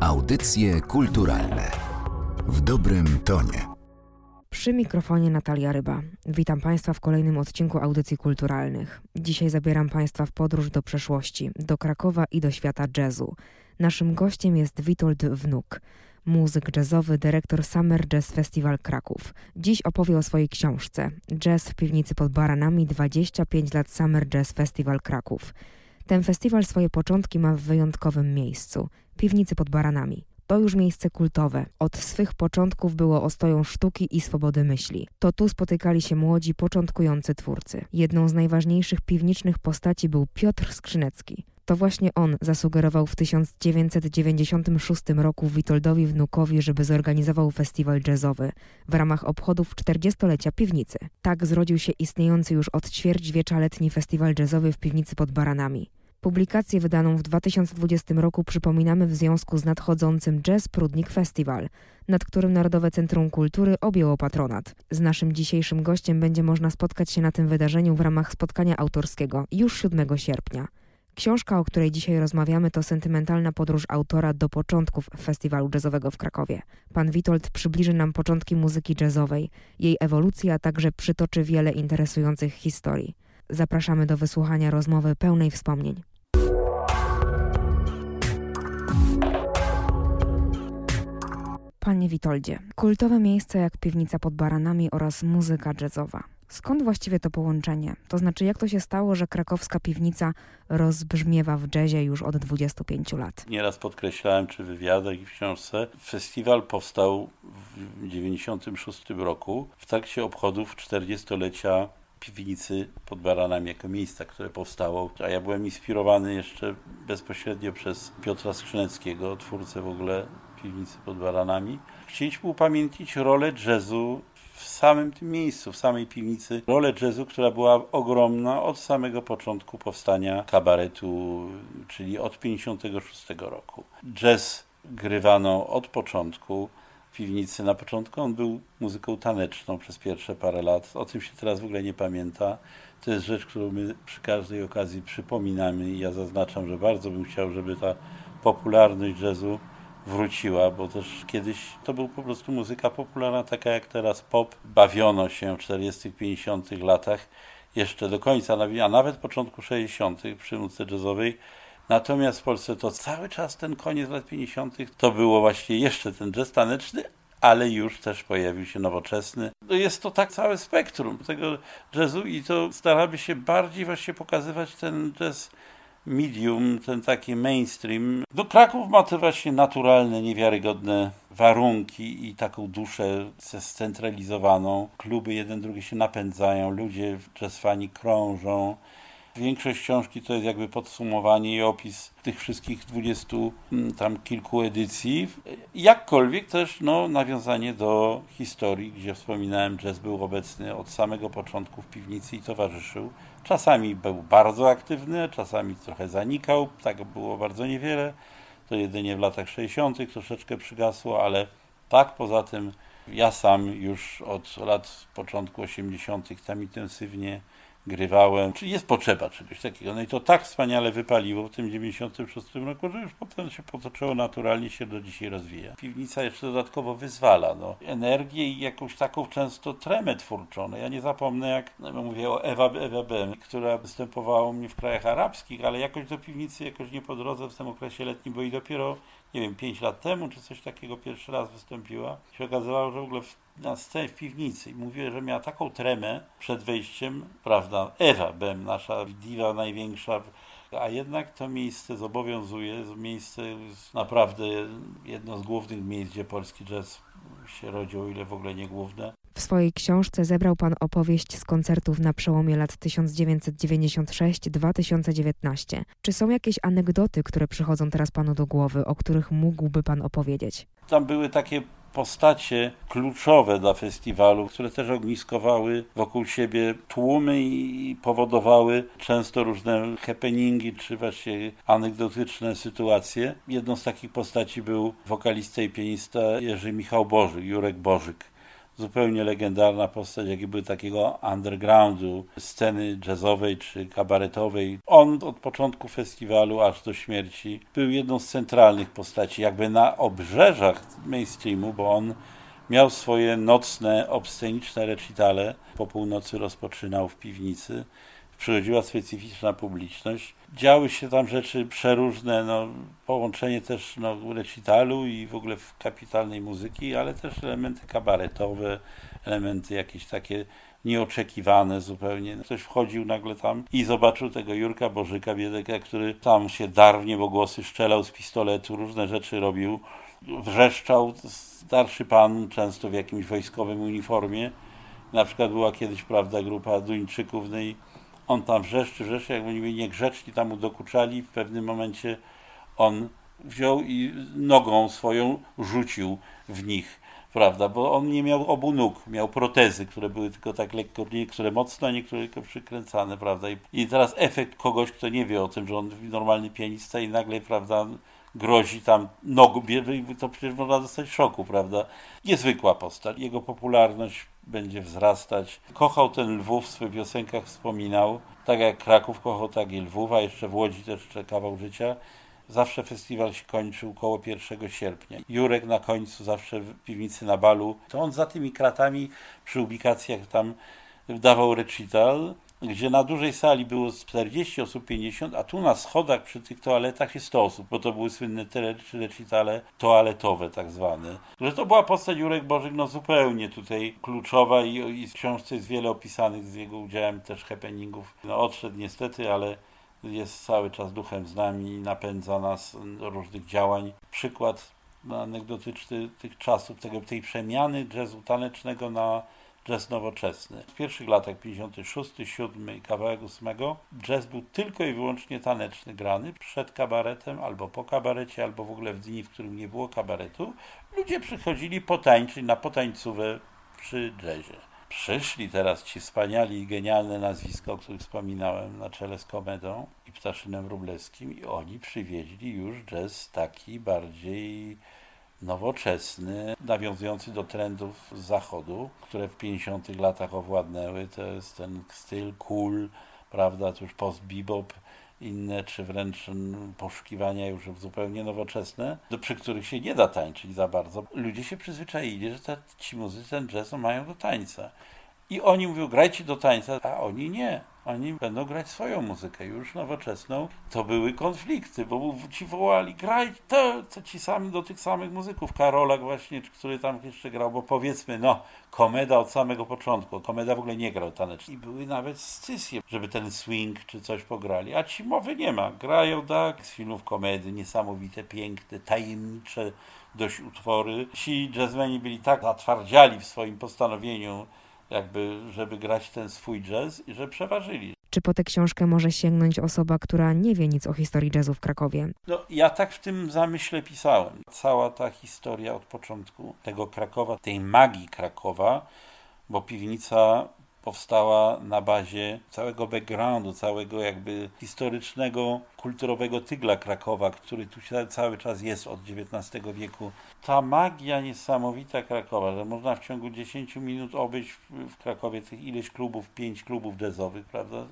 Audycje kulturalne w dobrym tonie. Przy mikrofonie Natalia Ryba. Witam Państwa w kolejnym odcinku audycji kulturalnych. Dzisiaj zabieram Państwa w podróż do przeszłości, do Krakowa i do świata jazzu. Naszym gościem jest Witold Wnuk, muzyk jazzowy, dyrektor Summer Jazz Festival Kraków. Dziś opowie o swojej książce Jazz w piwnicy pod baranami 25 lat Summer Jazz Festival Kraków. Ten festiwal swoje początki ma w wyjątkowym miejscu piwnicy pod baranami. To już miejsce kultowe. Od swych początków było ostoją sztuki i swobody myśli. To tu spotykali się młodzi, początkujący twórcy. Jedną z najważniejszych piwniczych postaci był Piotr Skrzynecki. To właśnie on zasugerował w 1996 roku Witoldowi Wnukowi, żeby zorganizował festiwal jazzowy w ramach obchodów 40-lecia piwnicy. Tak zrodził się istniejący już od ćwierćwiecza letni festiwal jazzowy w piwnicy pod Baranami. Publikację wydaną w 2020 roku przypominamy w związku z nadchodzącym Jazz Prudnik Festival, nad którym Narodowe Centrum Kultury objęło patronat. Z naszym dzisiejszym gościem będzie można spotkać się na tym wydarzeniu w ramach spotkania autorskiego już 7 sierpnia. Książka, o której dzisiaj rozmawiamy, to sentymentalna podróż autora do początków festiwalu jazzowego w Krakowie. Pan Witold przybliży nam początki muzyki jazzowej, jej ewolucję, a także przytoczy wiele interesujących historii. Zapraszamy do wysłuchania rozmowy pełnej wspomnień. Panie Witoldzie, kultowe miejsce jak piwnica pod baranami oraz muzyka jazzowa. Skąd właściwie to połączenie? To znaczy, jak to się stało, że krakowska piwnica rozbrzmiewa w jazzie już od 25 lat? Nieraz podkreślałem, czy w wywiadach i w książce, festiwal powstał w 1996 roku w trakcie obchodów 40-lecia piwnicy pod Baranami jako miejsca, które powstało. A ja byłem inspirowany jeszcze bezpośrednio przez Piotra Skrzyneckiego, twórcę w ogóle piwnicy pod Baranami. Chcieliśmy upamiętnić rolę jazzu w samym tym miejscu, w samej piwnicy. Rolę jazzu, która była ogromna od samego początku powstania kabaretu, czyli od 1956 roku. Jazz grywano od początku piwnicy. Na początku on był muzyką taneczną przez pierwsze parę lat. O tym się teraz w ogóle nie pamięta. To jest rzecz, którą my przy każdej okazji przypominamy i ja zaznaczam, że bardzo bym chciał, żeby ta popularność jazzu wróciła, bo też kiedyś to był po prostu muzyka popularna, taka jak teraz pop. Bawiono się w 40 50 latach jeszcze do końca, a nawet początku 60 przy muzyce jazzowej. Natomiast w Polsce to cały czas ten koniec lat 50. to było właśnie jeszcze ten jazz taneczny, ale już też pojawił się nowoczesny. No jest to tak całe spektrum tego jazzu i to staramy się bardziej właśnie pokazywać ten jazz medium, ten taki mainstream. No Kraków ma te właśnie naturalne, niewiarygodne warunki i taką duszę scentralizowaną. Kluby jeden drugi się napędzają, ludzie jazzfani krążą. Większość książki to jest jakby podsumowanie i opis tych wszystkich dwudziestu mm, tam kilku edycji. Jakkolwiek też no, nawiązanie do historii, gdzie wspominałem, jazz był obecny od samego początku w piwnicy i towarzyszył. Czasami był bardzo aktywny, czasami trochę zanikał, tak było bardzo niewiele. To jedynie w latach 60. troszeczkę przygasło, ale tak poza tym ja sam już od lat początku 80. tam intensywnie grywałem. Czy jest potrzeba czegoś takiego? No i to tak wspaniale wypaliło w tym 96 roku, że już potem się potoczyło naturalnie się do dzisiaj rozwija. Piwnica jeszcze dodatkowo wyzwala no, energię i jakąś taką często tremę twórczą. No, ja nie zapomnę, jak no, mówię o Ewa, Ewa B, która występowała u mnie w krajach arabskich, ale jakoś do piwnicy jakoś nie po drodze w tym okresie letnim, bo i dopiero nie wiem, 5 lat temu, czy coś takiego pierwszy raz wystąpiła. Się okazało, że w ogóle w, na scenie w piwnicy i mówiła, że miała taką tremę przed wejściem, prawda, Ewa Bem, nasza diwa największa, a jednak to miejsce zobowiązuje, miejsce jest naprawdę jedno z głównych miejsc, gdzie polski jazz się rodzi, o ile w ogóle nie główne. W swojej książce zebrał Pan opowieść z koncertów na przełomie lat 1996-2019. Czy są jakieś anegdoty, które przychodzą teraz Panu do głowy, o których mógłby Pan opowiedzieć? Tam były takie postacie kluczowe dla festiwalu, które też ogniskowały wokół siebie tłumy i powodowały często różne happeningi, czy właśnie anegdotyczne sytuacje. Jedną z takich postaci był wokalista i pianista Jerzy Michał Bożyk, Jurek Bożyk zupełnie legendarna postać, jaki był takiego undergroundu, sceny jazzowej czy kabaretowej. On od początku festiwalu aż do śmierci był jedną z centralnych postaci, jakby na obrzeżach mainstreamu, bo on miał swoje nocne, obsceniczne recitale. Po północy rozpoczynał w piwnicy. Przychodziła specyficzna publiczność. Działy się tam rzeczy przeróżne, no, połączenie też no, recitalu i w ogóle kapitalnej muzyki, ale też elementy kabaretowe, elementy jakieś takie nieoczekiwane zupełnie. Ktoś wchodził nagle tam i zobaczył tego Jurka Bożyka, biedeka, który tam się darł w niebogłosy, strzelał z pistoletu, różne rzeczy robił, wrzeszczał. Starszy pan, często w jakimś wojskowym uniformie. Na przykład była kiedyś, prawda, grupa Duńczyków, no i on tam wrzeszczy, wrzeszczy, jak oni niegrzeczni tam mu dokuczali, w pewnym momencie on wziął i nogą swoją rzucił w nich, prawda, bo on nie miał obu nóg, miał protezy, które były tylko tak lekko, niektóre mocno, a niektóre tylko przykręcane, prawda, i teraz efekt kogoś, kto nie wie o tym, że on normalny pianista i nagle, prawda, grozi tam nogą, to przecież można dostać szoku, prawda. Niezwykła postać. Jego popularność będzie wzrastać. Kochał ten Lwów, w swoich piosenkach wspominał. Tak jak Kraków kochał, tak i Lwów, a jeszcze w Łodzi też kawał życia. Zawsze festiwal się kończył koło 1 sierpnia. Jurek na końcu zawsze w piwnicy na balu. To on za tymi kratami przy ubikacjach tam dawał recital gdzie na dużej sali było 40 osób, 50, a tu na schodach przy tych toaletach jest 100 osób, bo to były słynne recitale toaletowe tak zwane. Że to była postać Jurek Bożyk no zupełnie tutaj kluczowa i, i w książce jest wiele opisanych z jego udziałem też happeningów. No odszedł niestety, ale jest cały czas duchem z nami i napędza nas różnych działań. Przykład anegdotyczny tych czasów, tego, tej przemiany jazzu tanecznego na jazz nowoczesny. W pierwszych latach 56, 7 i kawałek 8 jazz był tylko i wyłącznie taneczny, grany przed kabaretem, albo po kabarecie, albo w ogóle w dni, w którym nie było kabaretu. Ludzie przychodzili potańczyć na potańcówę przy jazzie. Przyszli teraz ci wspaniali i genialne nazwiska, o których wspominałem na czele z Komedą i Ptaszynem Rublewskim i oni przywieźli już jazz taki bardziej nowoczesny, nawiązujący do trendów z zachodu, które w 50 latach owładnęły. To jest ten styl cool, prawda, to już post-bebop, inne, czy wręcz poszukiwania już zupełnie nowoczesne, przy których się nie da tańczyć za bardzo. Ludzie się przyzwyczaili, że te, ci muzycy ten jazz mają do tańca. I oni mówią, grajcie do tańca, a oni nie. Oni będą grać swoją muzykę, już nowoczesną. To były konflikty, bo ci wołali, graj to, to ci sami do tych samych muzyków. Karolak właśnie, który tam jeszcze grał, bo powiedzmy, no, Komeda od samego początku. Komeda w ogóle nie grał tanecznie. I były nawet scysje, żeby ten swing czy coś pograli. A ci mowy nie ma. Grają tak z filmów komedy, niesamowite, piękne, tajemnicze dość utwory. Ci jazzmeni byli tak zatwardziali w swoim postanowieniu jakby, żeby grać ten swój jazz i że przeważyli. Czy po tę książkę może sięgnąć osoba, która nie wie nic o historii jazzu w Krakowie? No, ja tak w tym zamyśle pisałem. Cała ta historia od początku tego Krakowa, tej magii Krakowa, bo piwnica powstała na bazie całego backgroundu, całego jakby historycznego, kulturowego tygla Krakowa, który tu cały czas jest od XIX wieku. Ta magia niesamowita Krakowa, że można w ciągu 10 minut obejść w Krakowie tych ileś klubów, pięć klubów jazzowych, prawda?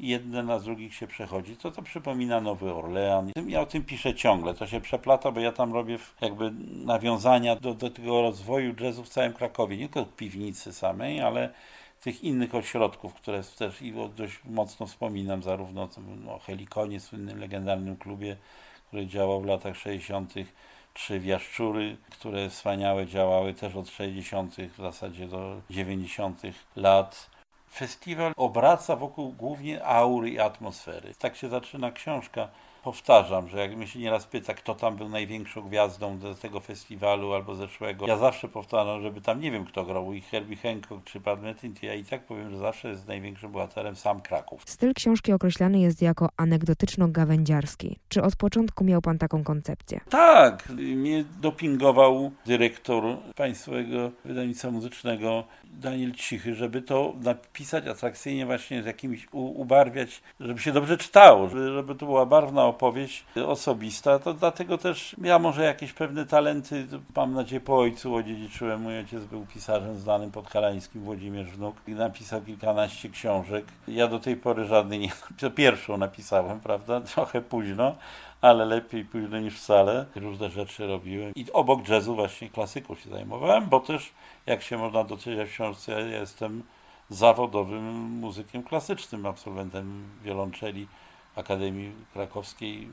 jedne na drugich się przechodzi, to to przypomina Nowy Orlean. Ja o tym piszę ciągle, to się przeplata, bo ja tam robię jakby nawiązania do, do tego rozwoju jazzu w całym Krakowie, nie tylko piwnicy samej, ale tych innych ośrodków, które też dość mocno wspominam, zarówno o Helikonie, słynnym legendarnym klubie, który działał w latach 60., czy Jaszczury, które wspaniałe działały też od 60. w zasadzie do 90. lat. Festiwal obraca wokół głównie aury i atmosfery. Tak się zaczyna książka powtarzam, że jak mnie się nieraz pyta, kto tam był największą gwiazdą do tego festiwalu albo zeszłego, ja zawsze powtarzam, żeby tam nie wiem kto grał, i Herbie Hancock czy Pat Metheny, ja i tak powiem, że zawsze jest największym bohaterem sam Kraków. Styl książki określany jest jako anegdotyczno-gawędziarski. Czy od początku miał pan taką koncepcję? Tak, mnie dopingował dyrektor Państwowego Wydawnictwa Muzycznego Daniel Cichy, żeby to napisać atrakcyjnie właśnie z jakimś, ubarwiać, żeby się dobrze czytało, żeby to była barwna opowieść osobista, to dlatego też ja może jakieś pewne talenty, mam nadzieję po ojcu odziedziczyłem. Mój ojciec był pisarzem znanym podhalańskim, Włodzimierz Wnuk i napisał kilkanaście książek. Ja do tej pory żadnej nie napisałem. Pierwszą napisałem, prawda, trochę późno, ale lepiej późno niż wcale. Różne rzeczy robiłem i obok jazzu właśnie klasyką się zajmowałem, bo też, jak się można doczytać w książce, ja jestem zawodowym muzykiem klasycznym, absolwentem wiolonczeli Akademii Krakowskiej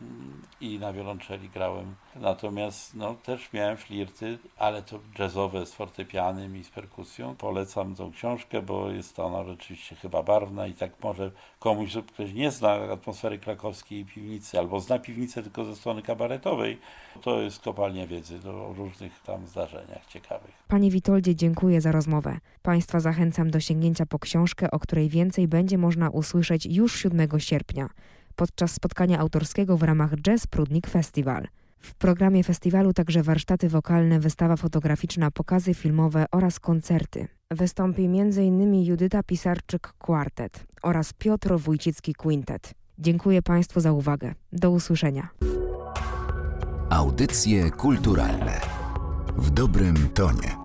i na wiolonczeli grałem. Natomiast no, też miałem flirty, ale to jazzowe z fortepianem i z perkusją. Polecam tą książkę, bo jest ona rzeczywiście chyba barwna i tak może komuś, ktoś nie zna atmosfery krakowskiej piwnicy, albo zna piwnicę tylko ze strony kabaretowej, to jest kopalnia wiedzy o różnych tam zdarzeniach ciekawych. Panie Witoldzie, dziękuję za rozmowę. Państwa zachęcam do sięgnięcia po książkę, o której więcej będzie można usłyszeć już 7 sierpnia podczas spotkania autorskiego w ramach Jazz Prudnik Festival. W programie festiwalu także warsztaty wokalne, wystawa fotograficzna, pokazy filmowe oraz koncerty. Wystąpi m.in. Judyta Pisarczyk Quartet oraz Piotr Wójcicki Quintet. Dziękuję Państwu za uwagę. Do usłyszenia. Audycje kulturalne w dobrym tonie.